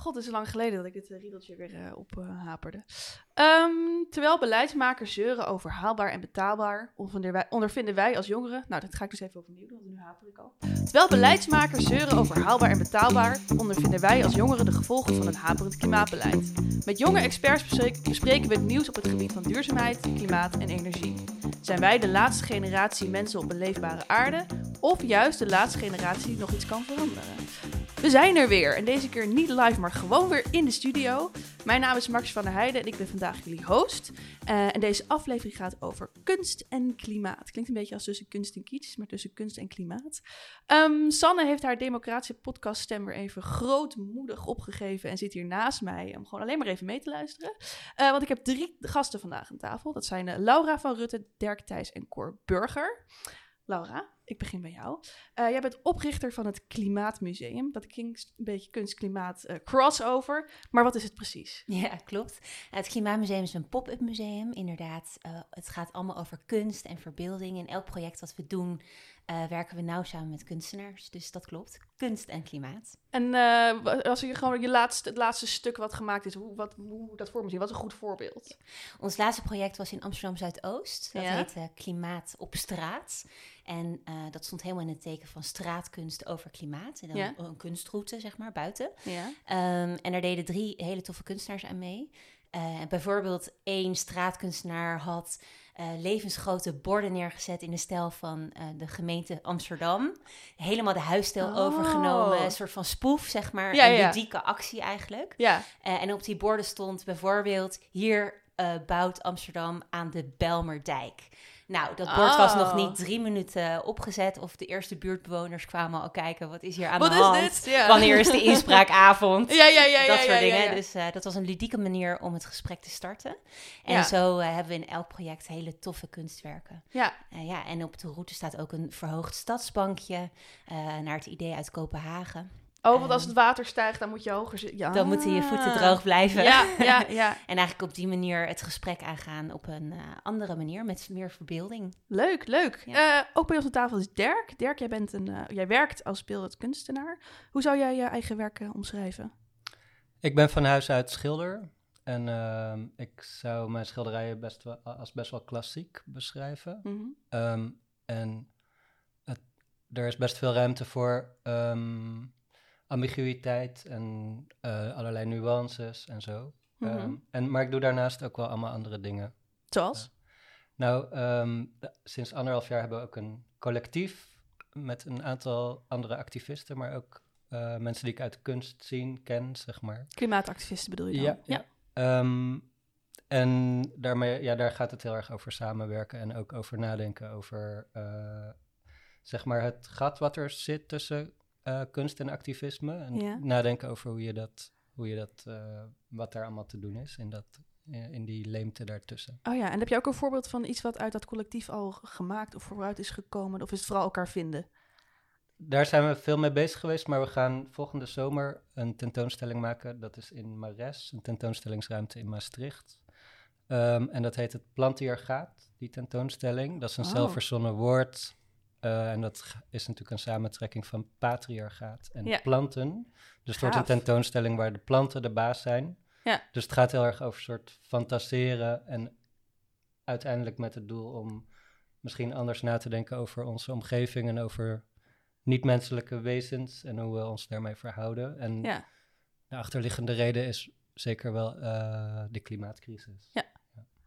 God, het is lang geleden dat ik dit uh, riedeltje weer uh, ophaperde. Um, terwijl beleidsmakers zeuren over haalbaar en betaalbaar, ondervinden wij als jongeren... Nou, dat ga ik dus even overnieuw doen, want nu haper ik al. Terwijl beleidsmakers zeuren over haalbaar en betaalbaar... ondervinden wij als jongeren de gevolgen van een haperend klimaatbeleid. Met jonge experts bespreken we het nieuws op het gebied van duurzaamheid, klimaat en energie. Zijn wij de laatste generatie mensen op een leefbare aarde... of juist de laatste generatie die nog iets kan veranderen? We zijn er weer en deze keer niet live, maar gewoon weer in de studio. Mijn naam is Max van der Heijden en ik ben vandaag jullie host. Uh, en deze aflevering gaat over kunst en klimaat. Klinkt een beetje als tussen kunst en kitsch, maar tussen kunst en klimaat. Um, Sanne heeft haar democratische podcaststem weer even grootmoedig opgegeven en zit hier naast mij om gewoon alleen maar even mee te luisteren. Uh, want ik heb drie gasten vandaag aan tafel. Dat zijn uh, Laura van Rutte, Dirk Thijs en Cor Burger. Laura, ik begin bij jou. Uh, jij bent oprichter van het Klimaatmuseum. Dat klinkt een beetje kunstklimaat uh, crossover. Maar wat is het precies? Ja, klopt. Het Klimaatmuseum is een pop-up museum, inderdaad. Uh, het gaat allemaal over kunst en verbeelding. In elk project dat we doen, werken we nauw samen met kunstenaars. Dus dat klopt. Kunst en klimaat. En als je gewoon je laatste, het laatste stuk wat gemaakt is, hoe, wat, hoe dat voor me zien, wat een goed voorbeeld? Ons laatste project was in Amsterdam Zuidoost. Dat ja. heette Klimaat op straat. En uh, dat stond helemaal in het teken van straatkunst over klimaat. En dan ja. een kunstroute, zeg maar, buiten. Ja. Um, en er deden drie hele toffe kunstenaars aan mee. Uh, bijvoorbeeld één straatkunstenaar had uh, levensgrote borden neergezet in de stijl van de gemeente Amsterdam. Helemaal de huisstijl oh. overgenomen, een soort van spoef, zeg maar. Ja, een ludieke actie eigenlijk. Ja. en op die borden stond bijvoorbeeld... hier bouwt Amsterdam aan de Belmerdijk. Nou, dat bord was nog niet oh. drie minuten opgezet of de eerste buurtbewoners kwamen al kijken, wat is hier aan de hand? Is dit? Ja. Wanneer is de inspraakavond? ja, ja, ja, dat ja, soort dingen. Dus uh, dat was een ludieke manier om het gesprek te starten. En zo uh, hebben we in elk project hele toffe kunstwerken. Ja. Uh, ja, en op de route staat ook een verhoogd stadsbankje naar het idee uit Kopenhagen. Oh, want als het water stijgt, dan moet je hoger zitten. Ja. Dan moeten je voeten droog blijven. Ja, ja, ja. en eigenlijk op die manier het gesprek aangaan op een uh, andere manier, met meer verbeelding. Leuk, leuk. Ja. Uh, ook bij ons aan tafel is Dirk. Dirk, jij, bent een, uh, jij werkt als beeldend kunstenaar. Hoe zou jij je eigen werken omschrijven? Ik ben van huis uit schilder. En ehm, ik zou mijn schilderijen best wel, als best wel klassiek beschrijven. Mm -hmm. um, en het, er is best veel ruimte voor... Um, ambiguïteit en uh, allerlei nuances en zo. Mm -hmm. um, en, maar ik doe daarnaast ook wel allemaal andere dingen. Zoals? Uh, nou, um, sinds anderhalf jaar hebben we ook een collectief met een aantal andere activisten, maar ook uh, mensen die ik uit de kunst zien, ken, zeg maar. Klimaatactivisten bedoel je dan? Ja. ja. ja. Um, en daarmee, ja, daar gaat het heel erg over samenwerken en ook over nadenken over, uh, zeg maar, het gat wat er zit tussen uh, kunst en activisme. En ja. nadenken over hoe je dat, hoe je dat uh, wat daar allemaal te doen is in, dat, in die leemte daartussen. Oh ja, en heb je ook een voorbeeld van iets wat uit dat collectief al gemaakt of vooruit is gekomen? Of is het vooral elkaar vinden? Daar zijn we veel mee bezig geweest, maar we gaan volgende zomer een tentoonstelling maken. Dat is in Mares, een tentoonstellingsruimte in Maastricht. Um, en dat heet het Plantier gaat, die tentoonstelling. Dat is een oh. zelfverzonnen woord uh, en dat is natuurlijk een samentrekking van patriarchaat en ja. planten. Dus het wordt een tentoonstelling waar de planten de baas zijn. Ja. Dus het gaat heel erg over een soort fantaseren en uiteindelijk met het doel om misschien anders na te denken over onze omgeving en over niet-menselijke wezens en hoe we ons daarmee verhouden. En ja. de achterliggende reden is zeker wel uh, de klimaatcrisis. Ja,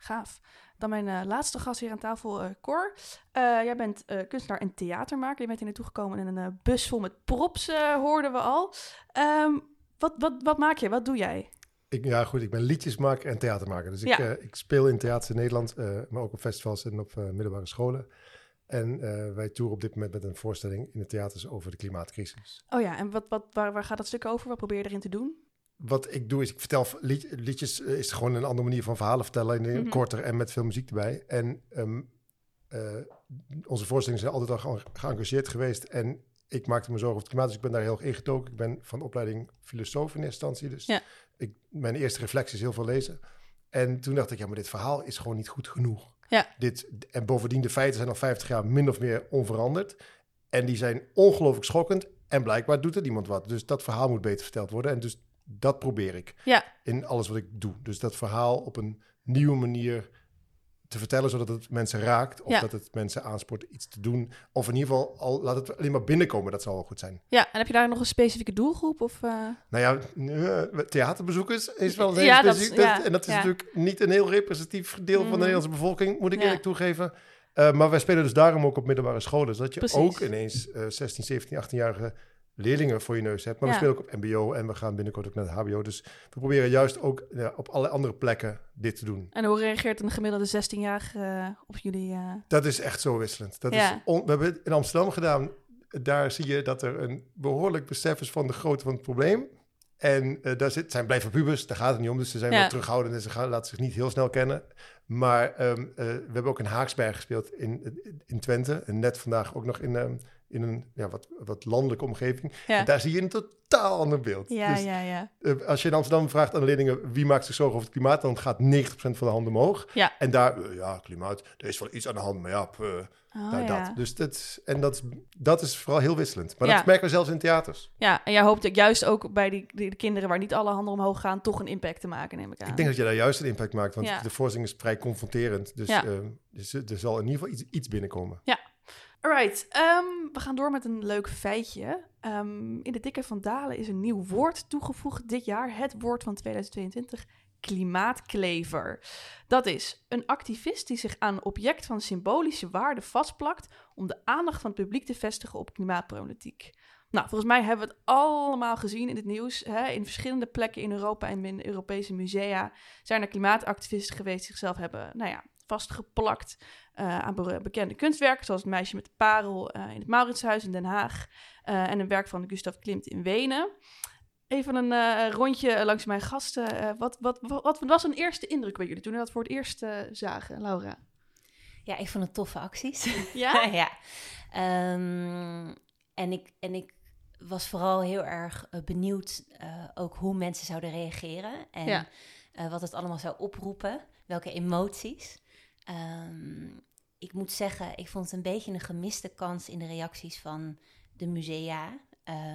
gaaf. Dan mijn uh, laatste gast hier aan tafel, uh, Cor. Uh, jij bent kunstenaar en theatermaker. Je bent hier naartoe gekomen in een bus vol met props, hoorden we al. Um, wat, wat, wat maak je? Wat doe jij? Ik, ja, goed, ik ben liedjesmaker en theatermaker. Dus ik, ik speel in theaters in Nederland, maar ook op festivals en op middelbare scholen. En wij toeren op dit moment met een voorstelling in de theaters over de klimaatcrisis. Oh ja, en wat, wat, waar, waar gaat dat stuk over? Wat probeer je erin te doen? Wat ik doe is, ik vertel lied, liedjes, uh, is gewoon een andere manier van verhalen vertellen, in, mm -hmm. korter en met veel muziek erbij. En um, uh, onze voorstellingen zijn altijd al geëngageerd geweest en ik maakte me zorgen over het klimaat, dus ik ben daar heel erg ingetoken. Ik ben van opleiding filosoof in eerste instantie, dus ja. ik, mijn eerste reflectie is heel veel lezen. En toen dacht ik, ja, maar dit verhaal is gewoon niet goed genoeg. Ja. Dit, en bovendien, de feiten zijn al 50 jaar min of meer onveranderd. En die zijn ongelooflijk schokkend. En blijkbaar doet er niemand wat. Dus dat verhaal moet beter verteld worden. En dus Dat probeer ik ja. in alles wat ik doe. Dus dat verhaal op een nieuwe manier te vertellen, zodat het mensen raakt. Of dat het mensen aanspoort iets te doen. Of in ieder geval, al, laat het alleen maar binnenkomen. Dat zal wel goed zijn. Ja, en heb je daar nog een specifieke doelgroep? Of, uh... Nou ja, uh, theaterbezoekers is wel een ja. Dat, ja, en dat is natuurlijk niet een heel representatief deel van de mhm. Nederlandse bevolking, moet ik eerlijk toegeven. Uh, maar wij spelen dus daarom ook op middelbare scholen. Zodat je Precies. ook ineens 16, 17, 18-jarige leerlingen voor je neus hebt. Maar we spelen ook op MBO en we gaan binnenkort ook naar het HBO. Dus we proberen juist ook ja, op alle andere plekken dit te doen. En hoe reageert een gemiddelde 16-jarige uh, op jullie? Uh... Dat is echt zo wisselend. Dat is we hebben het in Amsterdam gedaan. Daar zie je dat er een behoorlijk besef is van de grootte van het probleem. En uh, daar zit, zijn blijven pubers, daar gaat het niet om. Dus ze zijn wel terughoudend en ze gaan, laten zich niet heel snel kennen. Maar um, we hebben ook in Haaksberg gespeeld in, in Twente. En net vandaag ook nog in, um, in een ja, wat, wat landelijke omgeving. En daar zie je een totaal ander beeld. Ja, dus, ja, ja. Uh, als je in Amsterdam vraagt aan de leerlingen wie maakt zich zorgen over het klimaat, dan gaat 90% van de handen omhoog. Ja. En daar, uh, ja, klimaat, er is wel iets aan de hand, maar ja, uh, oh, nou, ja. dat. Dus dat, en dat, dat is vooral heel wisselend. Maar dat merken we zelfs in theaters. Ja, en jij hoopt juist ook bij die, die, de kinderen waar niet alle handen omhoog gaan, toch een impact te maken, neem ik aan. Ik denk dat je daar juist een impact maakt, want de voorstelling is vrij confronterend. Dus, dus er zal in ieder geval iets, iets binnenkomen. Ja, Alright, um, we gaan door met een leuk feitje. Um, in de dikke van Dalen is een nieuw woord toegevoegd dit jaar. Het woord van 2022, klimaatklever. Dat is een activist die zich aan een object van symbolische waarde vastplakt om de aandacht van het publiek te vestigen op klimaatproblematiek. Nou, volgens mij hebben we het allemaal gezien in het nieuws. Hè? In verschillende plekken in Europa en in Europese musea zijn er klimaatactivisten geweest die zichzelf hebben, nou ja, vastgeplakt uh, aan bekende kunstwerken, zoals het meisje met de parel uh, in het Mauritshuis in Den Haag uh, en een werk van Gustav Klimt in Wenen. Even een rondje langs mijn gasten. wat, wat, wat, wat, was een eerste indruk bij jullie toen jullie dat voor het eerst zagen, Laura? Ja, ik vond het toffe acties. Ja? ja. Um, en, ik, en ik was vooral heel erg benieuwd ook hoe mensen zouden reageren en ja. wat het allemaal zou oproepen, welke emoties. Um, ik moet zeggen, ik vond het een beetje een gemiste kans in de reacties van de musea.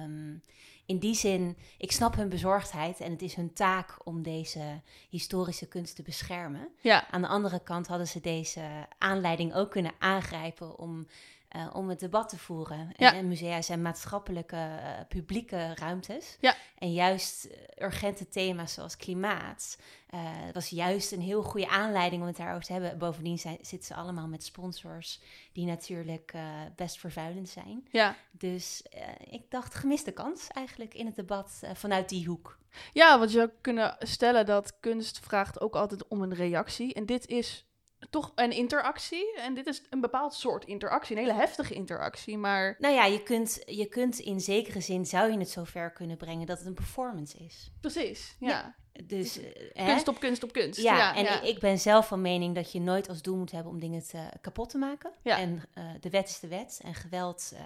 Um, in die zin, ik snap hun bezorgdheid en het is hun taak om deze historische kunst te beschermen. Ja. Aan de andere kant hadden ze deze aanleiding ook kunnen aangrijpen om uh, om het debat te voeren. Ja. En, musea zijn maatschappelijke, uh, publieke ruimtes. Ja. En juist eh, urgente thema's zoals klimaat. Het was juist een heel goede aanleiding om het daarover te hebben. Bovendien zijn, zitten ze allemaal met sponsors die natuurlijk best vervuilend zijn. Ja. Dus ik dacht gemiste kans eigenlijk in het debat vanuit die hoek. Ja, want je zou kunnen stellen dat kunst vraagt ook altijd om een reactie. En dit is toch een interactie. En dit is een bepaald soort interactie, een hele heftige interactie. Maar. Nou ja, je kunt, je kunt in zekere zin zou je het zover kunnen brengen dat het een performance is. Precies, ja. Dus, dus uh, kunst op kunst op kunst. Ja, en Ik, ben zelf van mening dat je nooit als doel moet hebben om dingen te, kapot te maken. Ja. En uh, de wet is de wet. En geweld, uh,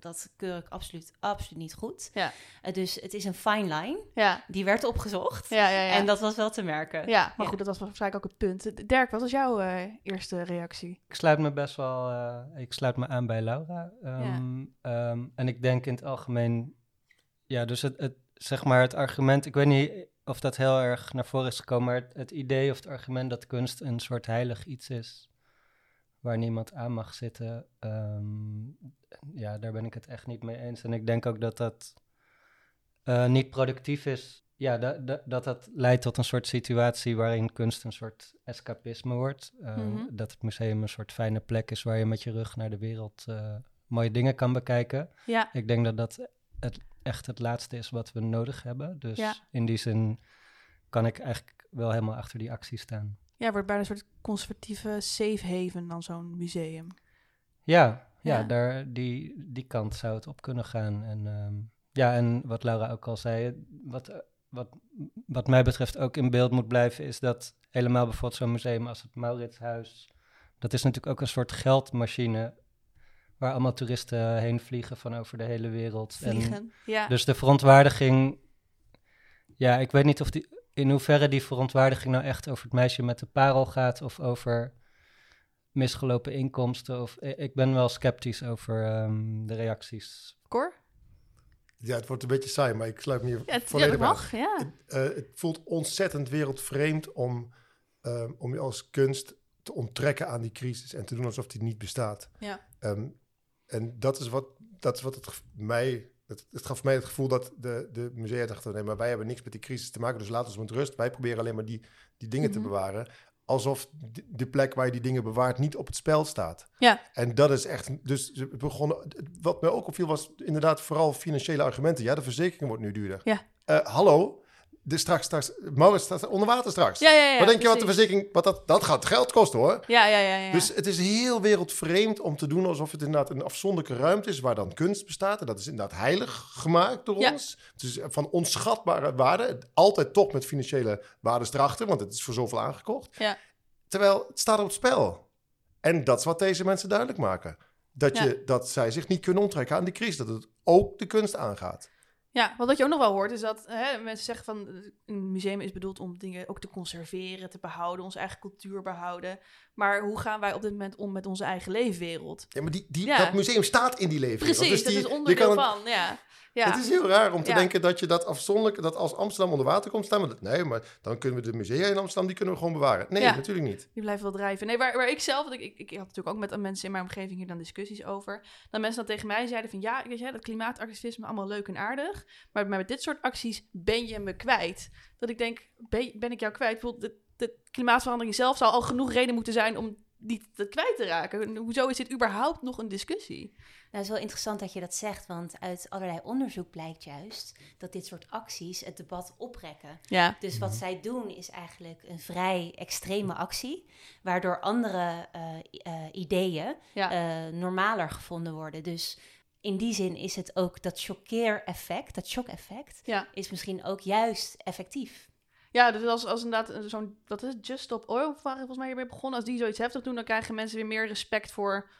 dat keur ik absoluut, absoluut niet goed. Ja. dus het is een fine line. Ja. Die werd opgezocht. Ja, ja, ja. En dat was wel te merken. Ja, maar goed, dat was waarschijnlijk ook het punt. Dirk, wat was jouw eerste reactie? Ik sluit me best wel ik sluit me aan bij Laura. Um, ja. um, en ik denk in het algemeen... Ja, dus het, het, zeg maar het argument... Ik weet niet of dat heel erg naar voren is gekomen, maar het, idee of het argument dat kunst een soort heilig iets is waar niemand aan mag zitten, ehm, ja, daar ben ik het echt niet mee eens. En ik denk ook dat dat uh, niet productief is. Ja, dat, dat, dat dat leidt tot een soort situatie waarin kunst een soort escapisme wordt. Um, mm-hmm. Dat het museum een soort fijne plek is waar je met je rug naar de wereld uh, mooie dingen kan bekijken. Ja. Ik denk dat dat het echt het laatste is wat we nodig hebben. Dus in die zin kan ik eigenlijk wel helemaal achter die actie staan. Ja, wordt bijna een soort conservatieve safe haven dan zo'n museum. Ja, ja, Daar, die, die kant zou het op kunnen gaan. En ehm, ja, en wat Laura ook al zei, wat, wat, wat mij betreft ook in beeld moet blijven, is dat helemaal bijvoorbeeld zo'n museum als het Mauritshuis, dat is natuurlijk ook een soort geldmachine waar allemaal toeristen heen vliegen van over de hele wereld. Vliegen, en ja. Dus de verontwaardiging, ja, ik weet niet of die, in hoeverre die verontwaardiging nou echt over het meisje met de parel gaat of over misgelopen inkomsten. Of, ik ben wel sceptisch over um, de reacties. Cor? Ja, het wordt een beetje saai, maar ik sluit me hier ja, volledig ja, mag, ja. Het, uh, het, voelt ontzettend wereldvreemd om, um, om je als kunst te onttrekken aan die crisis en te doen alsof die niet bestaat. Ja. Um, en dat is wat, dat is wat het mij het, het, gaf mij het gevoel dat de, de musea dachten: nee, maar wij hebben niks met die crisis te maken, dus laat ons met rust. Wij proberen alleen maar die, die dingen te mhm. bewaren. Alsof de plek waar je die dingen bewaart niet op het spel staat. Ja. En dat is echt. Dus we begonnen. Wat mij ook opviel was inderdaad vooral financiële argumenten. Ja, de verzekering wordt nu duurder. Ja. Uh, hallo, de straks, straks, Maurits staat onder water straks. Ja, ja, ja, wat denk je wat de verzekering, wat dat, dat gaat geld kosten hoor. Ja, ja, ja, ja. Dus het is heel wereldvreemd om te doen alsof het inderdaad een afzonderlijke ruimte is waar dan kunst bestaat. En dat is inderdaad heilig gemaakt door ons. Het is van onschatbare waarde, altijd toch met financiële waardes erachter, want het is voor zoveel aangekocht. Ja. Terwijl het staat op het spel. En dat is wat deze mensen duidelijk maken. Dat, je, dat zij zich niet kunnen onttrekken aan die crisis, dat het ook de kunst aangaat. Ja, wat je ook nog wel hoort is dat hè, mensen zeggen van een museum is bedoeld om dingen ook te conserveren, te behouden, onze eigen cultuur behouden. Maar hoe gaan wij op dit moment om met onze eigen leefwereld? Ja, maar die, die, dat museum staat in die leefwereld. Precies, dus die, dat is onderdeel van, ja. Ja. Het is heel raar om te denken dat je dat afzonderlijk, dat als Amsterdam onder water komt staan, maar dat, nee, maar dan kunnen we de musea in Amsterdam, die kunnen we gewoon bewaren. Nee, natuurlijk niet. Die blijven wel drijven. Nee, waar, waar ik zelf, ik, ik, ik had natuurlijk ook met mensen in mijn omgeving hier dan discussies over, dat mensen dan tegen mij zeiden van, ja, weet je, dat klimaatactivisme allemaal leuk en aardig, maar met dit soort acties ben je me kwijt. Dat ik denk, ben, ik jou kwijt? De, de klimaatverandering zelf zou al genoeg reden moeten zijn om niet dat kwijt te raken. Hoezo is dit überhaupt nog een discussie? Nou, het is wel interessant dat je dat zegt, want uit allerlei onderzoek blijkt juist dat dit soort acties het debat oprekken. Ja. Dus wat zij doen is eigenlijk een vrij extreme actie, waardoor andere uh, uh, ideeën ja. uh, normaler gevonden worden. Dus in die zin is het ook dat choqueer-effect, dat shock-effect, ja. is misschien ook juist effectief. Ja, dus als, als inderdaad zo'n, wat is het, Just Stop Oil, volgens mij hiermee begonnen. Als die zoiets heftig doen, dan krijgen mensen weer meer respect voor,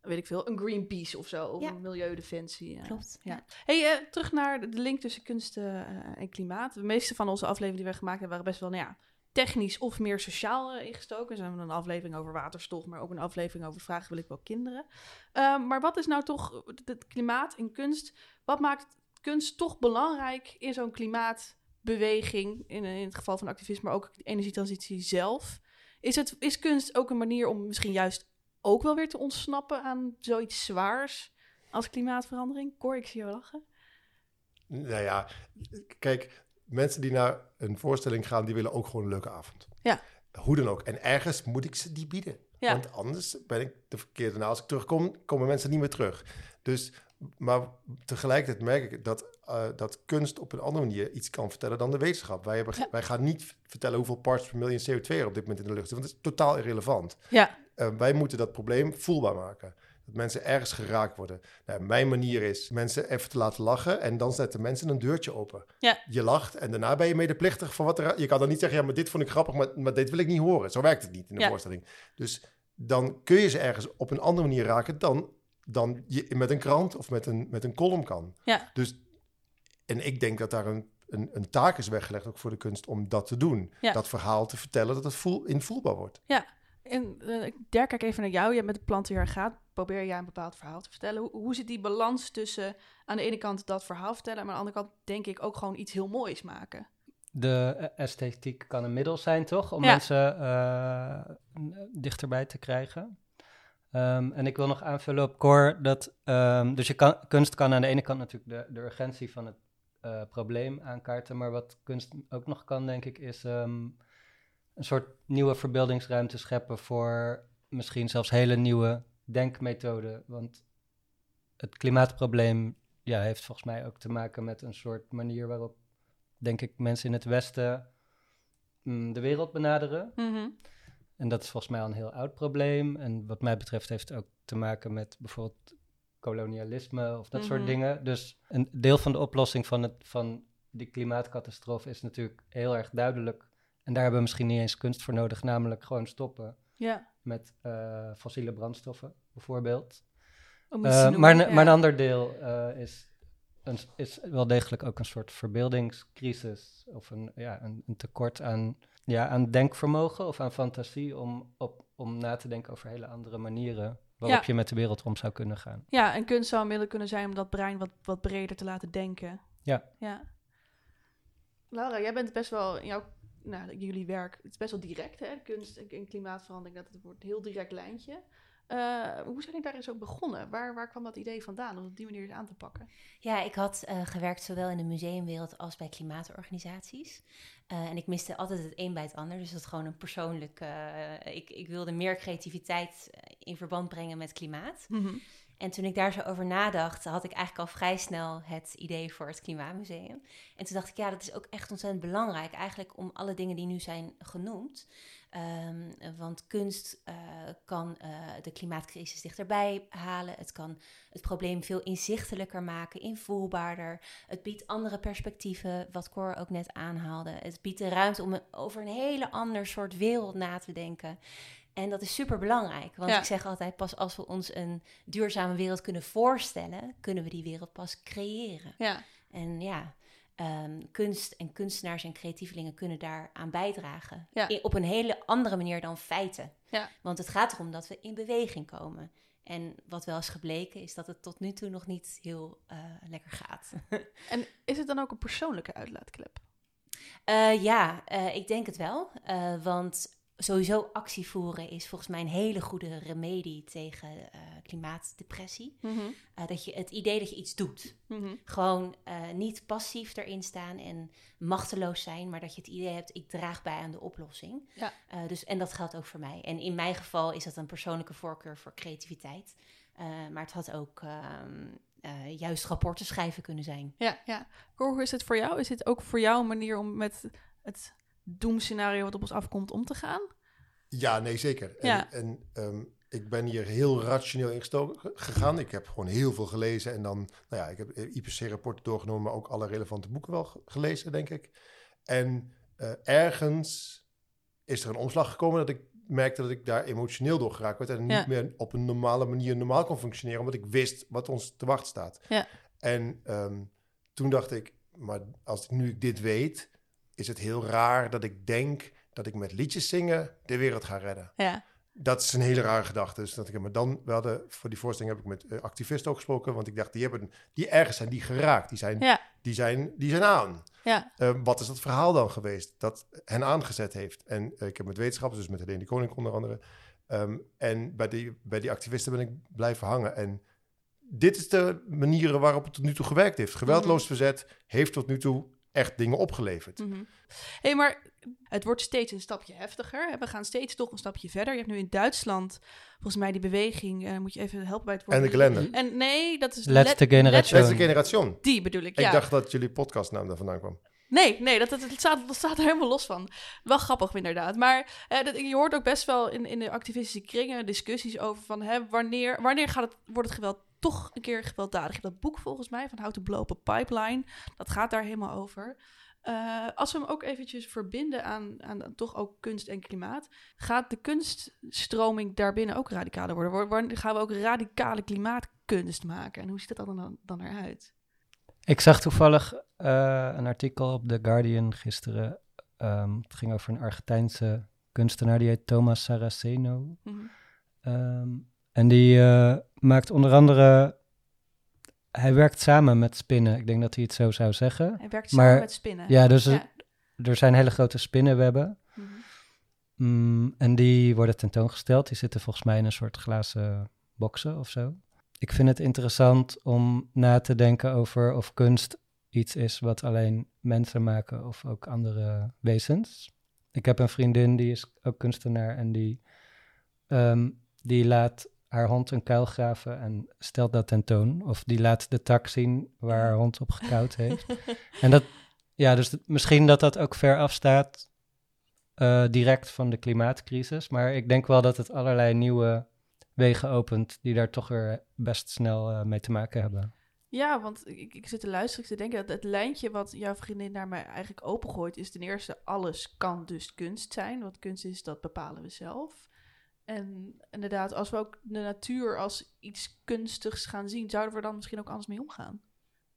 weet ik veel, een Greenpeace of zo. Of een milieudefensie. Klopt. Ja. hey, uh, terug naar de link tussen kunst uh, en klimaat. De meeste van onze afleveringen die we gemaakt hebben, waren best wel, nou ja, technisch of meer sociaal uh, ingestoken. We een aflevering over waterstof, maar ook een aflevering over vragen wil ik wel kinderen. Uh, maar wat is nou toch het klimaat en kunst? Wat maakt kunst toch belangrijk in zo'n klimaat? beweging, in, in het geval van activisme, maar ook de energietransitie zelf. Is, het, is kunst ook een manier om misschien juist ook wel weer te ontsnappen aan zoiets zwaars als klimaatverandering? Cor, ik zie jou lachen. Nou ja, kijk, mensen die naar een voorstelling gaan, die willen ook gewoon een leuke avond. Ja. Hoe dan ook. En ergens moet ik ze die bieden. Ja. Want anders ben ik de verkeerde. Nou, als ik terugkom, komen mensen niet meer terug. Dus, maar tegelijkertijd merk ik dat uh, dat kunst op een andere manier iets kan vertellen dan de wetenschap. Wij, hebben, wij gaan niet vertellen hoeveel parts per miljoen CO2 er op dit moment in de lucht is, want dat is totaal irrelevant. Ja. Uh, wij moeten dat probleem voelbaar maken. Dat mensen ergens geraakt worden. Nou, mijn manier is mensen even te laten lachen en dan zetten mensen een deurtje open. Ja. Je lacht en daarna ben je medeplichtig van wat er... Je kan dan niet zeggen, ja, maar dit vond ik grappig, maar, maar dit wil ik niet horen. Zo werkt het niet in de ja. voorstelling. Dus dan kun je ze ergens op een andere manier raken dan, dan je met een krant of met een, met een column kan. Ja. Dus en ik denk dat daar een, een, een, taak is weggelegd ook voor de kunst om dat te doen. Ja. Dat verhaal te vertellen, dat het voel, invoelbaar wordt. Ja, en uh, Dirk, kijk even naar jou. Je hebt met de plantenjaar gaat. Probeer jij een bepaald verhaal te vertellen. Hoe, hoe zit die balans tussen aan de ene kant dat verhaal vertellen... maar aan de andere kant denk ik ook gewoon iets heel moois maken? De esthetiek kan een middel zijn, toch? Om ja. mensen uh, dichterbij te krijgen. Um, en ik wil nog aanvullen op Cor dat um, dus je kan, kunst kan aan de ene kant natuurlijk de, de urgentie van het uh, probleem aankaarten, maar wat kunst ook nog kan, denk ik, is um, een soort nieuwe verbeeldingsruimte scheppen voor misschien zelfs hele nieuwe denkmethoden. Want het klimaatprobleem ja, heeft volgens mij ook te maken met een soort manier waarop, denk ik, mensen in het Westen mm, de wereld benaderen. Mm -hmm. En dat is volgens mij al een heel oud probleem. En wat mij betreft heeft het ook te maken met bijvoorbeeld kolonialisme of dat soort dingen. Dus een deel van de oplossing van, het, van die klimaatcatastrofe is natuurlijk heel erg duidelijk. En daar hebben we misschien niet eens kunst voor nodig, namelijk gewoon stoppen Ja. met eh, fossiele brandstoffen, bijvoorbeeld. Te Eh, ja. maar een ander deel eh, is, een, is wel degelijk ook een soort verbeeldingscrisis. Of een, ja, een, een tekort aan, ja, aan denkvermogen of aan fantasie om, op, om na te denken over hele andere manieren waarop je met de wereld om zou kunnen gaan. Ja, en kunst zou een middel kunnen zijn om dat brein wat, wat breder te laten denken. Ja. ja. Laura, jij bent best wel in jouw, nou, jullie werk, het is best wel direct, hè? Kunst en, klimaatverandering, dat het wordt een heel direct lijntje. Uh, hoe zijn jullie daar eens ook begonnen? Waar, waar kwam dat idee vandaan om op die manier aan te pakken? Ja, ik had uh, gewerkt zowel in de museumwereld als bij klimaatorganisaties. Uh, en ik miste altijd het een bij het ander. Dus dat is gewoon een persoonlijk. ik, ik wilde meer creativiteit in verband brengen met klimaat. Mm -hmm. En toen ik daar zo over nadacht, had ik eigenlijk al vrij snel het idee voor het Klimaatmuseum. En toen dacht ik, ja, dat is ook echt ontzettend belangrijk, eigenlijk om alle dingen die nu zijn genoemd. Um, want kunst uh, kan uh, de klimaatcrisis dichterbij halen. Het kan het probleem veel inzichtelijker maken, invoelbaarder. Het biedt andere perspectieven, wat Cor ook net aanhaalde. Het biedt de ruimte om over een hele ander soort wereld na te denken. En dat is super belangrijk. Want ik zeg altijd: pas als we ons een duurzame wereld kunnen voorstellen, kunnen we die wereld pas creëren. Ja. En ja, um, kunst en kunstenaars en creatievelingen kunnen daaraan bijdragen. Ja. op een hele andere manier dan feiten. Ja. Want het gaat erom dat we in beweging komen. En wat wel is gebleken, is dat het tot nu toe nog niet heel uh, lekker gaat. en is het dan ook een persoonlijke uitlaatklep? Uh, ja, uh, ik denk het wel. want sowieso actie voeren is volgens mij een hele goede remedie tegen uh, klimaatdepressie. Mhm. Eh, dat je het idee dat je iets doet. Mhm. Gewoon uh, niet passief erin staan en machteloos zijn, maar dat je het idee hebt, ik draag bij aan de oplossing. Ja. dus, en dat geldt ook voor mij. En in mijn geval is dat een persoonlijke voorkeur voor creativiteit. maar het had ook ehm, juist rapporten schrijven kunnen zijn. Ja, ja. Hoe is het voor jou? Is dit ook voor jou een manier om met het doemscenario wat op ons afkomt om te gaan? Ja, nee, zeker. En, en ehm, ik ben hier heel rationeel in gegaan. Ik heb gewoon heel veel gelezen en dan, nou ja, ik heb IPC-rapporten doorgenomen, maar ook alle relevante boeken wel gelezen, denk ik. En uh, ergens is er een omslag gekomen dat ik merkte dat ik daar emotioneel door geraakt werd en niet meer op een normale manier normaal kon functioneren, omdat ik wist wat ons te wachten staat. Ja. En um, toen dacht ik, maar als ik nu dit weet, is het heel raar dat ik denk dat ik met liedjes zingen de wereld ga redden. Ja. Dat is een hele rare gedachte. Dus dat ik, maar dan, we hadden, voor die voorstelling heb ik met uh, activisten ook gesproken, want ik dacht, die hebben, die ergens zijn die geraakt, die zijn, ja. die zijn, die zijn aan. Ja. Uh, wat is dat verhaal dan geweest dat hen aangezet heeft? En uh, ik heb met wetenschappers, dus met Helene de Koning onder andere, um, en bij die, bij die activisten ben ik blijven hangen. En dit is de manieren waarop het tot nu toe gewerkt heeft. Geweldloos mhm. verzet heeft tot nu toe echt dingen opgeleverd. Mm -hmm. hey, maar het wordt steeds een stapje heftiger. We gaan steeds toch een stapje verder. Je hebt nu in Duitsland, volgens mij die beweging, uh, moet je even helpen bij het woord. En de kalender. En nee, dat is... Laatste generation. Laatste generation. Die bedoel ik, Ik dacht dat jullie podcastnaam daar vandaan kwam. Nee, nee, dat, dat, dat, staat, dat staat er helemaal los van. Wel grappig inderdaad. Maar eh, dat, je hoort ook best wel in, in de activistische kringen discussies over van hè, wanneer, wanneer gaat het, wordt het geweld toch een keer gewelddadig. Dat boek volgens mij van How to Blow Up a Pipeline, dat gaat daar helemaal over. Uh, als we hem ook eventjes verbinden aan, aan, toch ook kunst en klimaat, gaat de kunststroming daarbinnen ook radicaler worden? Gaan we ook radicale klimaatkunst maken? En hoe ziet dat dan, dan eruit? Ik zag toevallig uh, een artikel op The Guardian gisteren. Um, het ging over een Argentijnse kunstenaar, die heet Thomas Saraceno. Mm -hmm. um, en die uh, maakt onder andere hij werkt samen met spinnen. Ik denk dat hij het zo zou zeggen. Hij werkt samen met spinnen. Ja, dus er zijn hele grote spinnenwebben. Mm mm, en die worden tentoongesteld. Die zitten volgens mij in een soort glazen boxen of zo. Ik vind het interessant om na te denken over of kunst iets is wat alleen mensen maken of ook andere wezens. Ik heb een vriendin die is ook kunstenaar en die, um, die laat haar hond een kuil graven en stelt dat tentoon. Of die laat de tak zien waar haar hond op gekauwd heeft. en dat, ja, dus misschien dat dat ook ver afstaat uh, direct van de klimaatcrisis. Maar ik denk wel dat het allerlei nieuwe wegen opent die daar toch weer best snel uh, mee te maken hebben. Ja, want ik, ik zit te luisteren, ik te denken dat het lijntje wat jouw vriendin naar mij eigenlijk opengooit, is ten eerste alles kan dus kunst zijn. Wat kunst is, dat bepalen we zelf. En inderdaad, als we ook de natuur als iets kunstigs gaan zien, zouden we dan misschien ook anders mee omgaan?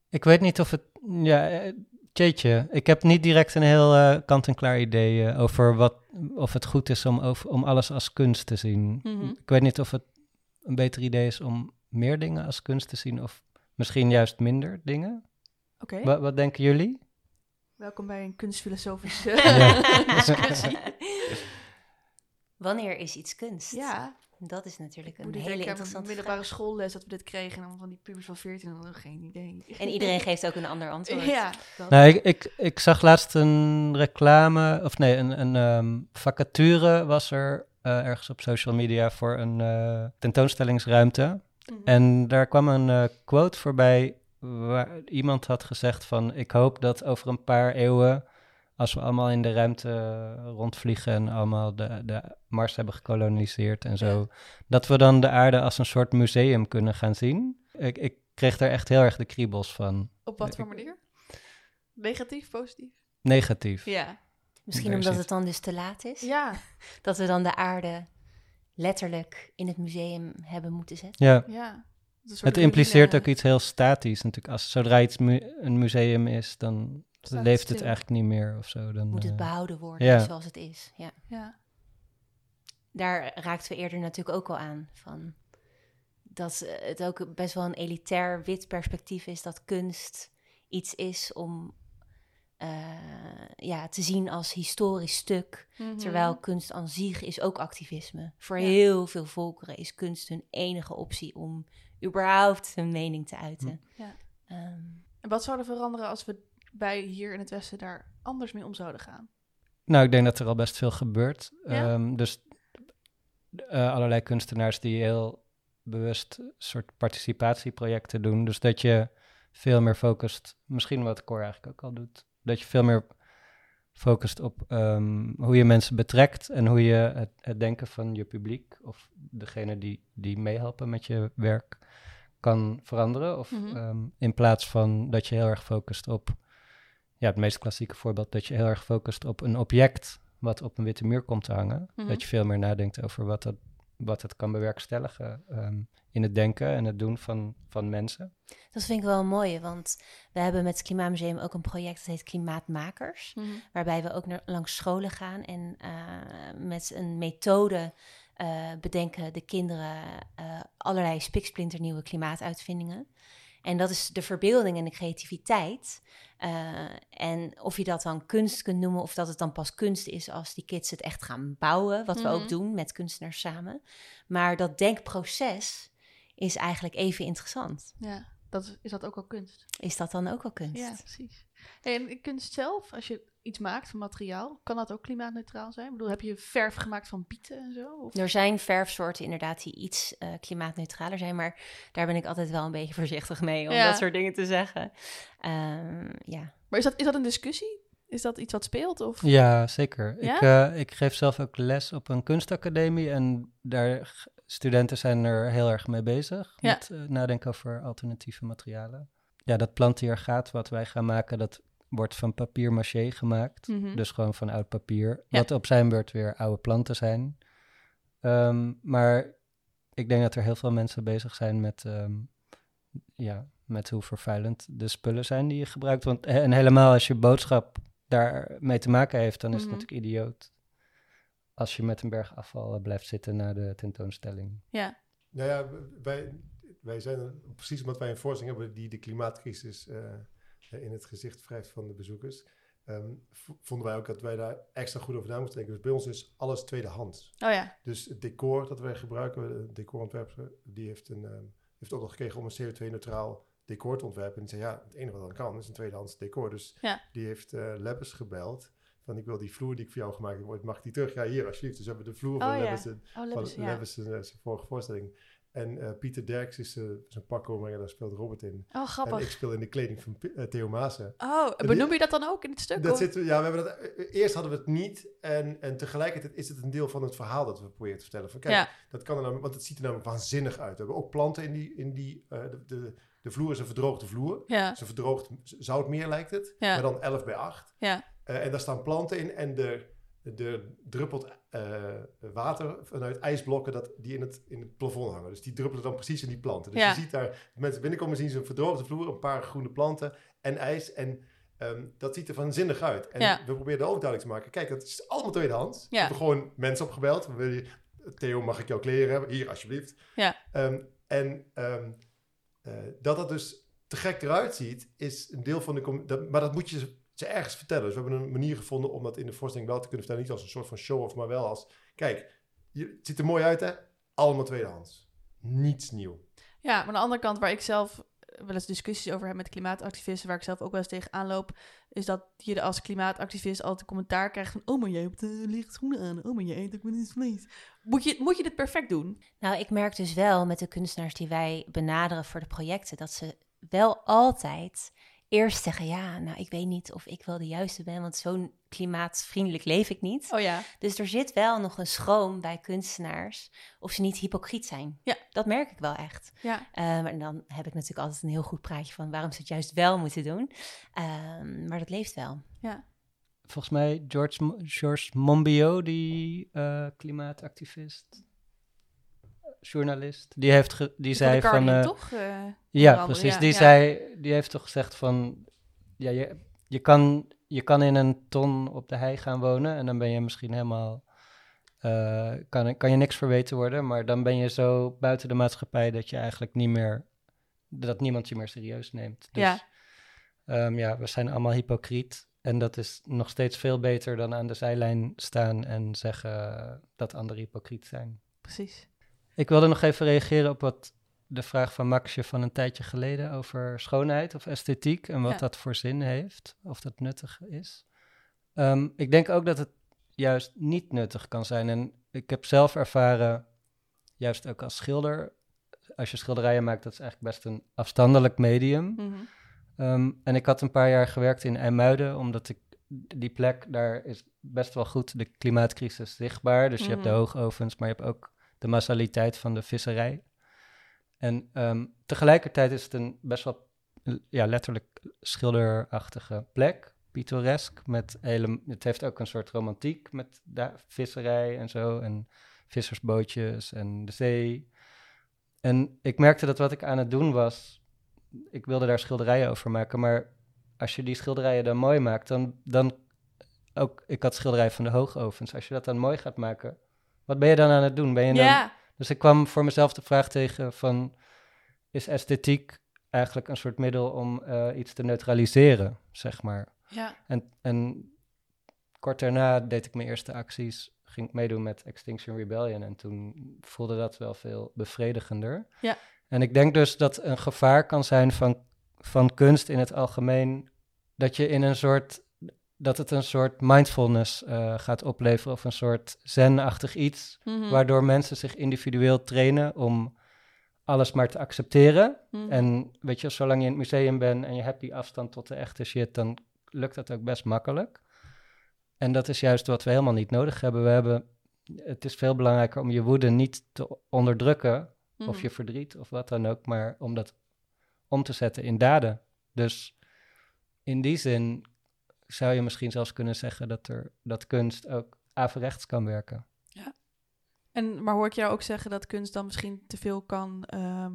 Ik weet niet of het. Ja, eh, Tjeetje, ik heb niet direct een heel uh, kant-en-klaar idee uh, over wat, of het goed is om, over, om alles als kunst te zien. Mhm. Ik weet niet of het, een beter idee is om meer dingen als kunst te zien of misschien juist minder dingen. Oké. Wat, wat denken jullie? Welkom bij een kunstfilosofische ja. discussie. Wanneer is iets kunst? Ja. Dat is natuurlijk een hele interessante middelbare schoolles dat we dit kregen en van die pubers van 14 hadden geen idee. En iedereen geeft ook een ander antwoord. Ja. Nou, ik, ik, ik zag laatst een reclame, of nee, een, een um, vacature was er uh, ergens op social media voor een uh, tentoonstellingsruimte. Mm -hmm. En daar kwam een uh, quote voorbij waar iemand had gezegd van ik hoop dat over een paar eeuwen als we allemaal in de ruimte rondvliegen en allemaal de, de Mars hebben gekoloniseerd en zo, ja. dat we dan de aarde als een soort museum kunnen gaan zien. Ik, ik kreeg daar echt heel erg de kriebels van. Op wat voor manier? Negatief, positief? Negatief. Ja. Misschien omdat het dan dus te laat is? Ja. Dat we dan de aarde letterlijk in het museum hebben moeten zetten? Ja. ja. Het impliceert ook iets heel statisch natuurlijk. Als zodra iets mu een museum is, dan Staat leeft het, het eigenlijk niet meer of zo. Dan, Moet het uh, behouden worden ja. zoals het is. Ja. ja. Daar raakten we eerder natuurlijk ook al aan. Van dat het ook best wel een elitair wit perspectief is dat kunst iets is om uh, ja, te zien als historisch stuk. Mm -hmm. Terwijl kunst aan zich is ook activisme. Voor ja. heel veel volkeren is kunst hun enige optie om überhaupt hun mening te uiten. Ja. Um, en wat zou er veranderen als we bij hier in het Westen daar anders mee om zouden gaan? Nou, ik denk dat er al best veel gebeurt. Ja? Um, dus uh, allerlei kunstenaars die heel bewust soort participatieprojecten doen. Dus dat je veel meer focust, misschien wat Cor eigenlijk ook al doet, dat je veel meer focust op um, hoe je mensen betrekt en hoe je het, het, denken van je publiek of degene die, die meehelpen met je werk kan veranderen. Of Mhm. mm -hmm. um, in plaats van dat je heel erg focust op, ja, het meest klassieke voorbeeld, dat je heel erg focust op een object wat op een witte muur komt te hangen. Mhm. Dat je veel meer nadenkt over wat dat, wat het kan bewerkstelligen um, in het denken en het doen van, van mensen. Dat vind ik wel mooi, want we hebben met het Klimaatmuseum ook een project dat heet Klimaatmakers. Mhm. Waarbij we ook naar, langs scholen gaan en uh, met een methode uh, bedenken de kinderen uh, allerlei spiksplinternieuwe klimaatuitvindingen. En dat is de verbeelding en de creativiteit. Uh, en of je dat dan kunst kunt noemen, of dat het dan pas kunst is als die kids het echt gaan bouwen, wat Mhm. we ook doen met kunstenaars samen. Maar dat denkproces is eigenlijk even interessant. Ja, dat is, is dat ook al kunst? Is dat dan ook al kunst? Ja, precies. En kunst zelf, als je iets maakt van materiaal, kan dat ook klimaatneutraal zijn? Ik bedoel, heb je verf gemaakt van bieten en zo? Of? Er zijn verfsoorten inderdaad die iets uh, klimaatneutraler zijn, maar daar ben ik altijd wel een beetje voorzichtig mee om Ja. dat soort dingen te zeggen. Ehm, ja. Maar is dat, is dat een discussie? Is dat iets wat speelt? Of? Ja, zeker. Ja? Ik, uh, ik geef zelf ook les op een kunstacademie en daar studenten zijn er heel erg mee bezig Ja. met uh, nadenken over alternatieve materialen. Ja, dat plantiergaat wat wij gaan maken, dat wordt van papier maché gemaakt. Mhm. Dus gewoon van oud papier. Ja. Wat op zijn beurt weer oude planten zijn. Um, maar ik denk dat er heel veel mensen bezig zijn met, um, ja, met hoe vervuilend de spullen zijn die je gebruikt. Want, en helemaal als je boodschap daarmee te maken heeft, dan is Mhm. het natuurlijk idioot. Als je met een berg afval blijft zitten na de tentoonstelling. Ja. Nou ja, wij, wij zijn er, precies omdat wij een voorstelling hebben die de klimaatcrisis uh, in het gezicht wrijft van de bezoekers. Um, vonden wij ook dat wij daar extra goed over na moesten denken. Dus bij ons is alles tweedehands. Oh ja. Dus het decor dat wij gebruiken, de decorontwerper, die heeft, een, um, heeft ook nog gekregen om een CO2-neutraal decor te ontwerpen. En die zei, ja, het enige wat dan kan is een tweedehands decor. Dus ja. die heeft uh, gebeld. Van, ik wil die vloer die ik voor jou gemaakt heb, mag ik die terug? Ja, hier, alsjeblieft. Dus we hebben de vloer oh, van ja. Lebbes, oh, van zijn vorige voorstelling. En uh, Pieter Derks is uh, zijn pak komen en daar speelt Robert in. Oh, grappig. En ik speel in de kleding van uh, Theo Maassen. Oh, benoem je dat dan ook in het stuk? Dat zit, ja, we hebben dat, eerst hadden we het niet. En, en tegelijkertijd is het een deel van het verhaal dat we proberen te vertellen. Van, kijk, ja. dat kan er namelijk, want het ziet er namelijk waanzinnig uit. We hebben ook planten in die... In die de, de, de vloer is een verdroogde vloer. Ja. Ze verdroogd zoutmeer lijkt het. Ja. Maar dan 11 bij 8. Ja. en daar staan planten in en er, er druppelt uh, water vanuit ijsblokken dat, die in het, in het plafond hangen. Dus die druppelen dan precies in die planten. Dus ja. je ziet daar, mensen binnenkomen zien ze een verdroogde vloer, een paar groene planten en ijs. En um, dat ziet er vanzinnig uit. En ja. we proberen ook duidelijk te maken, kijk, dat is allemaal tweedehands. Ja. We hebben gewoon mensen opgebeld. We willen Theo, mag ik jouw kleren hebben? Hier, alsjeblieft. Ja. Ehm, en um, dat dat dus te gek eruit ziet, is een deel van de... Dat, maar dat moet je ze ergens vertellen. Dus we hebben een manier gevonden om dat in de voorstelling wel te kunnen vertellen. Niet als een soort van show-off, maar wel als... Kijk, je, het ziet er mooi uit, hè? Allemaal tweedehands. Niets nieuw. Ja, maar aan de andere kant, waar ik zelf wel eens discussies over heb met klimaatactivisten, waar ik zelf ook wel eens tegen aanloop, is dat je als klimaatactivist altijd commentaar krijgt van, oh maar je hebt uh, licht schoenen aan, oh maar je eet ook met iets vlees. Moet je, moet je dit perfect doen? Nou, ik merk dus wel met de kunstenaars die wij benaderen voor de projecten, dat ze wel altijd eerst zeggen, ja, nou, ik weet niet of ik wel de juiste ben, want zo'n klimaatvriendelijk leef ik niet. Oh ja. Dus er zit wel nog een schroom bij kunstenaars of ze niet hypocriet zijn. Ja. Dat merk ik wel echt. Ja. Um, en dan heb ik natuurlijk altijd een heel goed praatje van waarom ze het juist wel moeten doen. Um, maar dat leeft wel. Ja. Volgens mij George, George Monbiot, die uh, klimaatactivist, journalist, die heeft ge, die zei van. Uh, toch? Uh, ja, precies. Ja, die ja. zei, die heeft toch gezegd van, ja, je, je kan je kan in een ton op de hei gaan wonen en dan ben je misschien helemaal. Uh, kan, kan je niks verweten worden, maar dan ben je zo buiten de maatschappij dat je eigenlijk niet meer. dat niemand je meer serieus neemt. Dus ja. Um, ja, we zijn allemaal hypocriet. En dat is nog steeds veel beter dan aan de zijlijn staan en zeggen dat anderen hypocriet zijn. Precies. Ik wilde nog even reageren op wat de vraag van Maxje van een tijdje geleden over schoonheid of esthetiek en wat Ja. dat voor zin heeft, of dat nuttig is. Ehm, ik denk ook dat het juist niet nuttig kan zijn. En ik heb zelf ervaren, juist ook als schilder, als je schilderijen maakt, dat is eigenlijk best een afstandelijk medium. Mhm. Ehm, en ik had een paar jaar gewerkt in IJmuiden, omdat ik die plek, daar is best wel goed de klimaatcrisis zichtbaar. Dus je hebt de Mhm. hoogovens, maar je hebt ook de massaliteit van de visserij. En ehm, tegelijkertijd is het een best wel ja, letterlijk schilderachtige plek, pittoresk. Met hele, het heeft ook een soort romantiek met visserij en zo. En vissersbootjes en de zee. En ik merkte dat wat ik aan het doen was, ik wilde daar schilderijen over maken, maar als je die schilderijen dan mooi maakt, dan, dan ook, ik had schilderijen van de hoogovens, als je dat dan mooi gaat maken, wat ben je dan aan het doen? Ben je dan, dus ik kwam voor mezelf de vraag tegen van, is esthetiek eigenlijk een soort middel om eh, iets te neutraliseren, zeg maar? ja, En, en kort daarna deed ik mijn eerste acties, ging ik meedoen met Extinction Rebellion en toen voelde dat wel veel bevredigender. Ja. En ik denk dus dat een gevaar kan zijn van, van kunst in het algemeen, dat je in een soort, dat het een soort mindfulness eh, gaat opleveren of een soort zen-achtig iets, Mhm. waardoor mensen zich individueel trainen om alles maar te accepteren. Mhm. En weet je, zolang je in het museum bent en je hebt die afstand tot de echte shit, dan lukt dat ook best makkelijk. En dat is juist wat we helemaal niet nodig hebben. We hebben het is veel belangrijker om je woede niet te onderdrukken, of Mhm. je verdriet, of wat dan ook, maar om dat om te zetten in daden. Dus in die zin zou je misschien zelfs kunnen zeggen dat, er, dat kunst ook averechts kan werken. En, maar hoor ik jou ook zeggen dat kunst dan misschien te veel kan... ehm,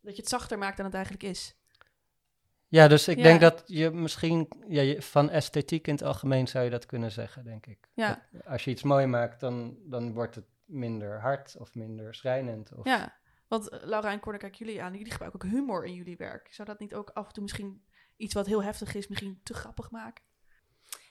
dat je het zachter maakt dan het eigenlijk is? Ja, dus ik Ja. denk dat je misschien ja, je- van esthetiek in het algemeen zou je dat kunnen zeggen, denk ik. Ja. Dat als je iets mooi maakt, dan, dan wordt het minder hard of minder schrijnend. Of, Ja, want eh, Laura en Cor, kijk jullie aan. Jullie gebruiken ook humor in jullie werk. Zou dat niet ook af en toe misschien iets wat heel heftig is, misschien te grappig maken?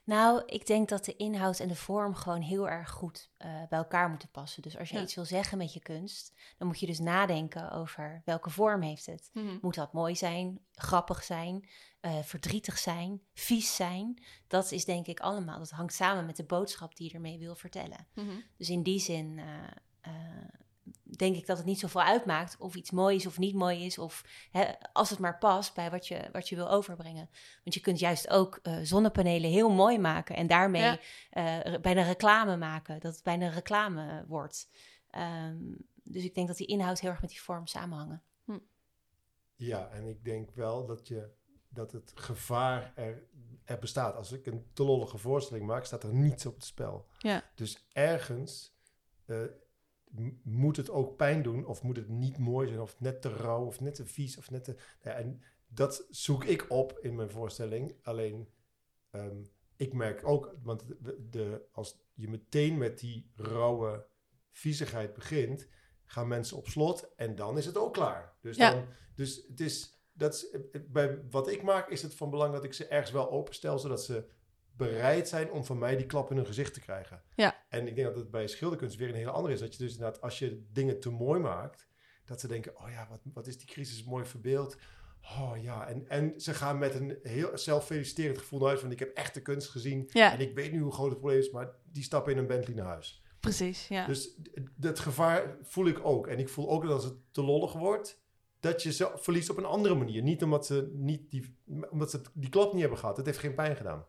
Nou, ik denk dat de inhoud en de vorm gewoon heel erg goed eh, bij elkaar moeten passen. Dus als je Ja. iets wil zeggen met je kunst, dan moet je dus nadenken over welke vorm heeft het. Mhm. Moet dat mooi zijn, grappig zijn, eh, verdrietig zijn, vies zijn? Dat is denk ik allemaal, dat hangt samen met de boodschap die je ermee wil vertellen. Mhm. Dus in die zin eh, denk ik dat het niet zoveel uitmaakt of iets mooi is of niet mooi is. Of hè, als het maar past bij wat je, wat je wil overbrengen. Want je kunt juist ook eh, zonnepanelen heel mooi maken en daarmee Ja. eh, re- bijna reclame maken. Dat het bijna reclame wordt. Ehm, dus ik denk dat die inhoud heel erg met die vorm samenhangen. Ja, en ik denk wel dat, je, dat het gevaar er, er bestaat. Als ik een te lollige voorstelling maak, staat er niets op het spel. Ja. Dus ergens eh, moet het ook pijn doen, of moet het niet mooi zijn, of net te rauw, of net te vies, of net te... Ja, en dat zoek ik op in mijn voorstelling. Alleen, ehm, ik merk ook, want de, de, als je meteen met die rauwe, viezigheid begint, gaan mensen op slot en dan is het ook klaar. Dus, dan, dus het is, dat is, bij wat ik maak is het van belang dat ik ze ergens wel openstel, zodat ze bereid zijn om van mij die klap in hun gezicht te krijgen. Ja. En ik denk dat het bij schilderkunst weer een hele andere is. Dat je dus inderdaad, als je dingen te mooi maakt, dat ze denken, oh ja, wat, wat is die crisis mooi verbeeld. Oh ja, en, en ze gaan met een heel zelffeliciterend gevoel naar huis van ik heb echte kunst gezien Ja. en ik weet nu hoe groot het probleem is, maar die stappen in een Bentley naar huis. Precies, ja. Dus dat gevaar voel ik ook. En ik voel ook dat als het te lollig wordt, dat je ze verliest op een andere manier. Niet omdat ze, niet die, omdat ze die klap niet hebben gehad. Het heeft geen pijn gedaan.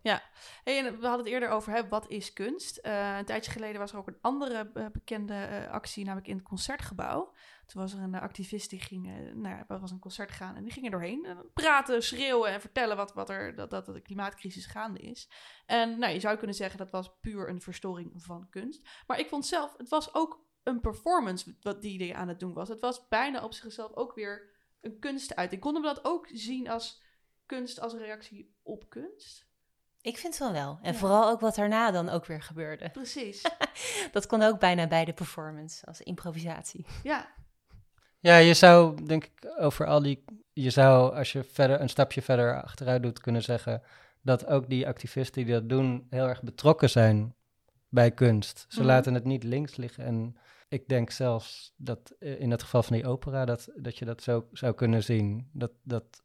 Hey, en we hadden het eerder over hè, wat is kunst. Eh, een tijdje geleden was er ook een andere eh, bekende eh, actie, namelijk in het concertgebouw. Toen was er een activist die ging, nou, ja, er was een concert gaan en die ging er doorheen praten, schreeuwen en vertellen wat, wat er, dat, dat de klimaatcrisis gaande is. En nou, je zou kunnen zeggen dat was puur een verstoring van kunst. Maar ik vond zelf, het was ook een performance wat die hij aan het doen was. Het was bijna op zichzelf ook weer een kunstuiting. Konden we dat ook zien als kunst als reactie op kunst? Ik vind van wel. En Ja. vooral ook wat daarna dan ook weer gebeurde. Precies. Dat kon ook bijna bij de performance, als improvisatie. Ja, Ja, je zou, denk ik, over al die. Je zou, als je verder een stapje verder achteruit doet, kunnen zeggen dat ook die activisten die dat doen heel erg betrokken zijn bij kunst. Ze Mhm. laten het niet links liggen. En ik denk zelfs dat eh, in het geval van die opera, dat, dat je dat zo zou kunnen zien. Dat, dat,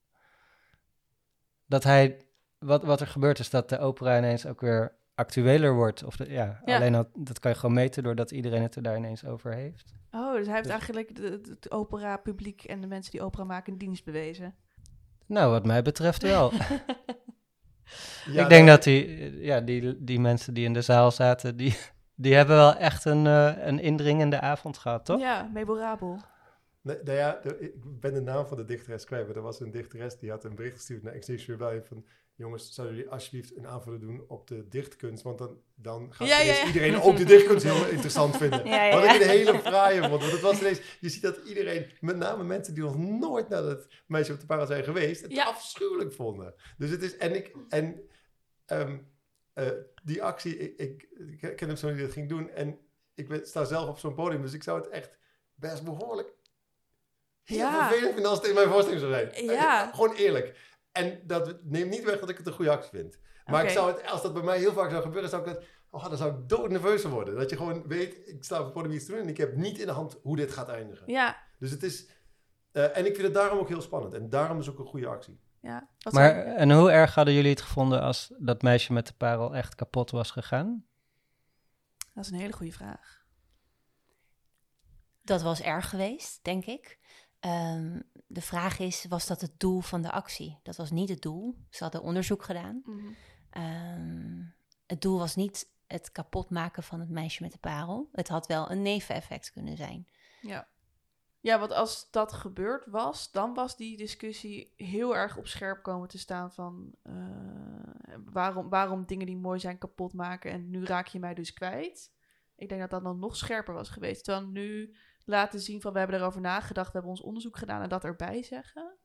dat hij. Wat, wat er gebeurt is dat de opera ineens ook weer actueler wordt. Of de, ja, Ja. alleen dat, dat kan je gewoon meten doordat iedereen het er daar ineens over heeft. Oh, dus hij heeft Dus- eigenlijk het opera-publiek en de mensen die opera maken een dienst bewezen. Nou, wat mij betreft wel. Ja, ik denk dat die, ja, die, die mensen die in de zaal zaten, die, die hebben wel echt een, eh, een indringende avond gehad, toch? Ja, memorabel. Nee, nou ja, de- ik ben de naam van de dichteres kwijt, maar er was een dichteres die had een bericht gestuurd naar Extinction Rebellion van... Jongens, zouden jullie alsjeblieft een aanvulling doen op de dichtkunst? Want dan, dan gaat Ja, ja, ineens ja. iedereen ook de dichtkunst heel interessant vinden. Ja, ja, Wat ik een hele fraaie vond. Want het was ineens, je ziet dat iedereen, met name mensen die nog nooit naar het meisje op de para zijn geweest, het Ja. afschuwelijk vonden. Dus het is, en ik, en ehm, eh, die actie, ik, ik, ik ken hem zo die dat ging doen. En ik ben, sta zelf op zo'n podium, dus ik zou het echt best behoorlijk heel Ja. vervelend vinden als het in mijn voorstelling zou zijn. Ja. Eh, Gewoon eerlijk. En dat neemt niet weg dat ik het een goede actie vind. Maar ik zou het, als dat bij mij heel vaak zou gebeuren, zou ik dat, oh, dan zou ik doodnerveus worden. Dat je gewoon weet, ik sta op het podium iets te doen en ik heb niet in de hand hoe dit gaat eindigen. Ja, Dus het is, eh, en ik vind het daarom ook heel spannend. En daarom is ook een goede actie. Ja. Wat Maar, en hoe erg hadden jullie het gevonden als dat meisje met de parel echt kapot was gegaan? Dat is een hele goede vraag. Dat was erg geweest, denk ik. Ehm, de vraag is, was dat het doel van de actie? Dat was niet het doel. Ze hadden onderzoek gedaan. Mhm. Ehm, het doel was niet het kapot maken van het meisje met de parel. Het had wel een neveneffect kunnen zijn. Ja. Ja, want als dat gebeurd was, dan was die discussie heel erg op scherp komen te staan van eh, waarom, waarom dingen die mooi zijn kapot maken en nu raak je mij dus kwijt. Ik denk dat dat dan nog scherper was geweest. Terwijl nu laten zien van we hebben erover nagedacht, we hebben ons onderzoek gedaan en dat erbij zeggen.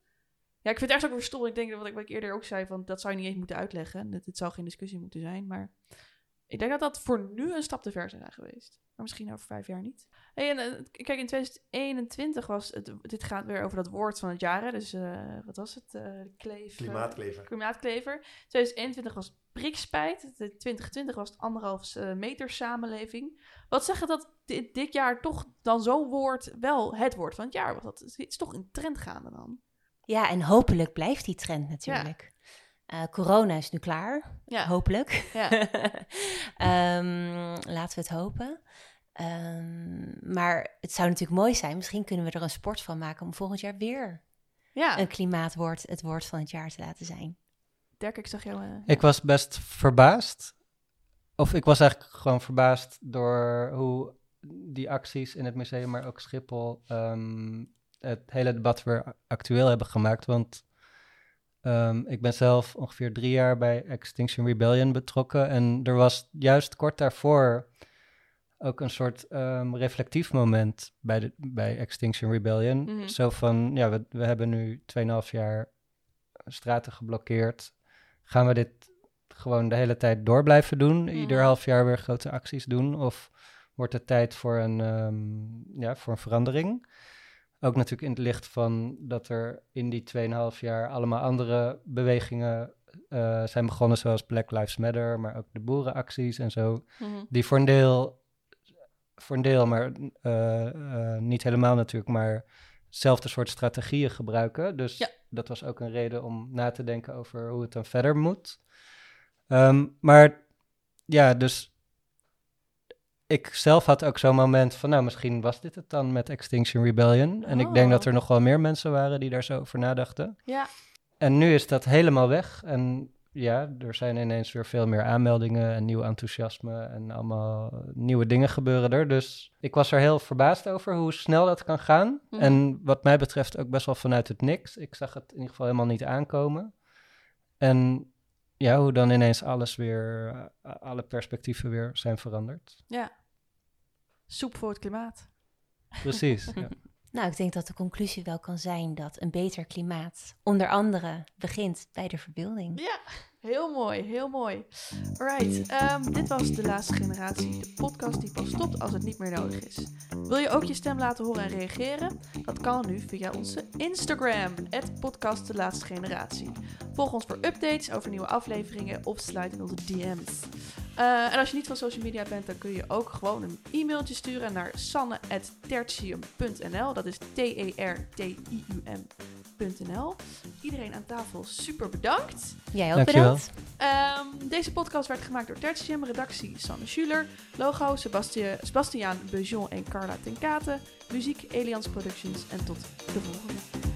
Ja, ik vind het ergens ook weer stom. Ik denk dat wat ik, wat ik eerder ook zei, van dat zou je niet eens moeten uitleggen. Dat het zou geen discussie moeten zijn, maar ik denk dat dat voor nu een stap te ver zou zijn geweest. Maar misschien over vijf jaar niet. Hey, en, eh, kijk, in 2021 was het. Dit gaat weer over dat woord van het jaar. Hè? Dus eh, wat was het? Eh kleef, Klimaatklever. klimaatklever. 2021 was prikspijt. De 2020 was het anderhalf eh, meter samenleving. Wat zeggen dat dit, dit jaar toch dan zo'n woord wel het woord van het jaar was? Dat is, het is toch een trend gaande dan? Ja, en hopelijk blijft die trend natuurlijk. Eh, corona is nu klaar, Ja. hopelijk. Ja. Ehm, laten we het hopen. Ehm, maar het zou natuurlijk mooi zijn, misschien kunnen we er een sport van maken om volgend jaar weer ja. een klimaatwoord het woord van het jaar te laten zijn. Dirk, ik zag jou. eh, Ik was best verbaasd. Of ik was eigenlijk gewoon verbaasd door hoe die acties in het museum, maar ook Schiphol, ehm, het hele debat weer actueel hebben gemaakt. Want ehm, ik ben zelf ongeveer drie jaar bij Extinction Rebellion betrokken. En er was juist kort daarvoor ook een soort ehm, reflectief moment bij, de, bij Extinction Rebellion. Mhm. Zo van, ja, we, we hebben nu 2,5 jaar straten geblokkeerd. Gaan we dit gewoon de hele tijd door blijven doen? Mhm. Ieder half jaar weer grote acties doen? Of wordt het tijd voor een, um, ja, voor een verandering. Ook natuurlijk in het licht van dat er in die 2,5 jaar allemaal andere bewegingen uh, zijn begonnen, zoals Black Lives Matter, maar ook de boerenacties en zo. Mhm. Die voor een deel, voor een deel, maar uh, uh, niet helemaal natuurlijk, maar hetzelfde soort strategieën gebruiken. Dus ja. dat was ook een reden om na te denken over hoe het dan verder moet. Um, maar ja, dus ik zelf had ook zo'n moment van, nou, misschien was dit het dan met Extinction Rebellion. En ik denk dat er oh. nog wel meer mensen waren die daar zo over nadachten. Ja. En nu is dat helemaal weg. En ja, er zijn ineens weer veel meer aanmeldingen en nieuw enthousiasme en allemaal nieuwe dingen gebeuren er. Dus ik was er heel verbaasd over hoe snel dat kan gaan. Mhm. En wat mij betreft ook best wel vanuit het niks. Ik zag het in ieder geval helemaal niet aankomen. En ja, hoe dan ineens alles weer, alle perspectieven weer zijn veranderd. Ja. Soep voor het klimaat. Precies. ja. Nou, ik denk dat de conclusie wel kan zijn dat een beter klimaat onder andere begint bij de verbeelding. Ja, heel mooi, heel mooi. Alright, um, dit was De Laatste Generatie, de podcast die pas stopt als het niet meer nodig is. Wil je ook je stem laten horen en reageren? Dat kan nu via onze Instagram, het podcast De Laatste Generatie. Volg ons voor updates over nieuwe afleveringen of sluit in onze DM's. Uh, en als je niet van social media bent, dan kun je ook gewoon een e-mailtje sturen naar sanne.tertium.nl. Dat is T-E-R-T-I-U-M.nl. Iedereen aan tafel super bedankt. Jij ook bedankt. Um, deze podcast werd gemaakt door Tertium, redactie Sanne Schuler, logo Sebastien, Sebastiaan Bejon en Carla Tenkate, muziek Elians Productions en tot de volgende.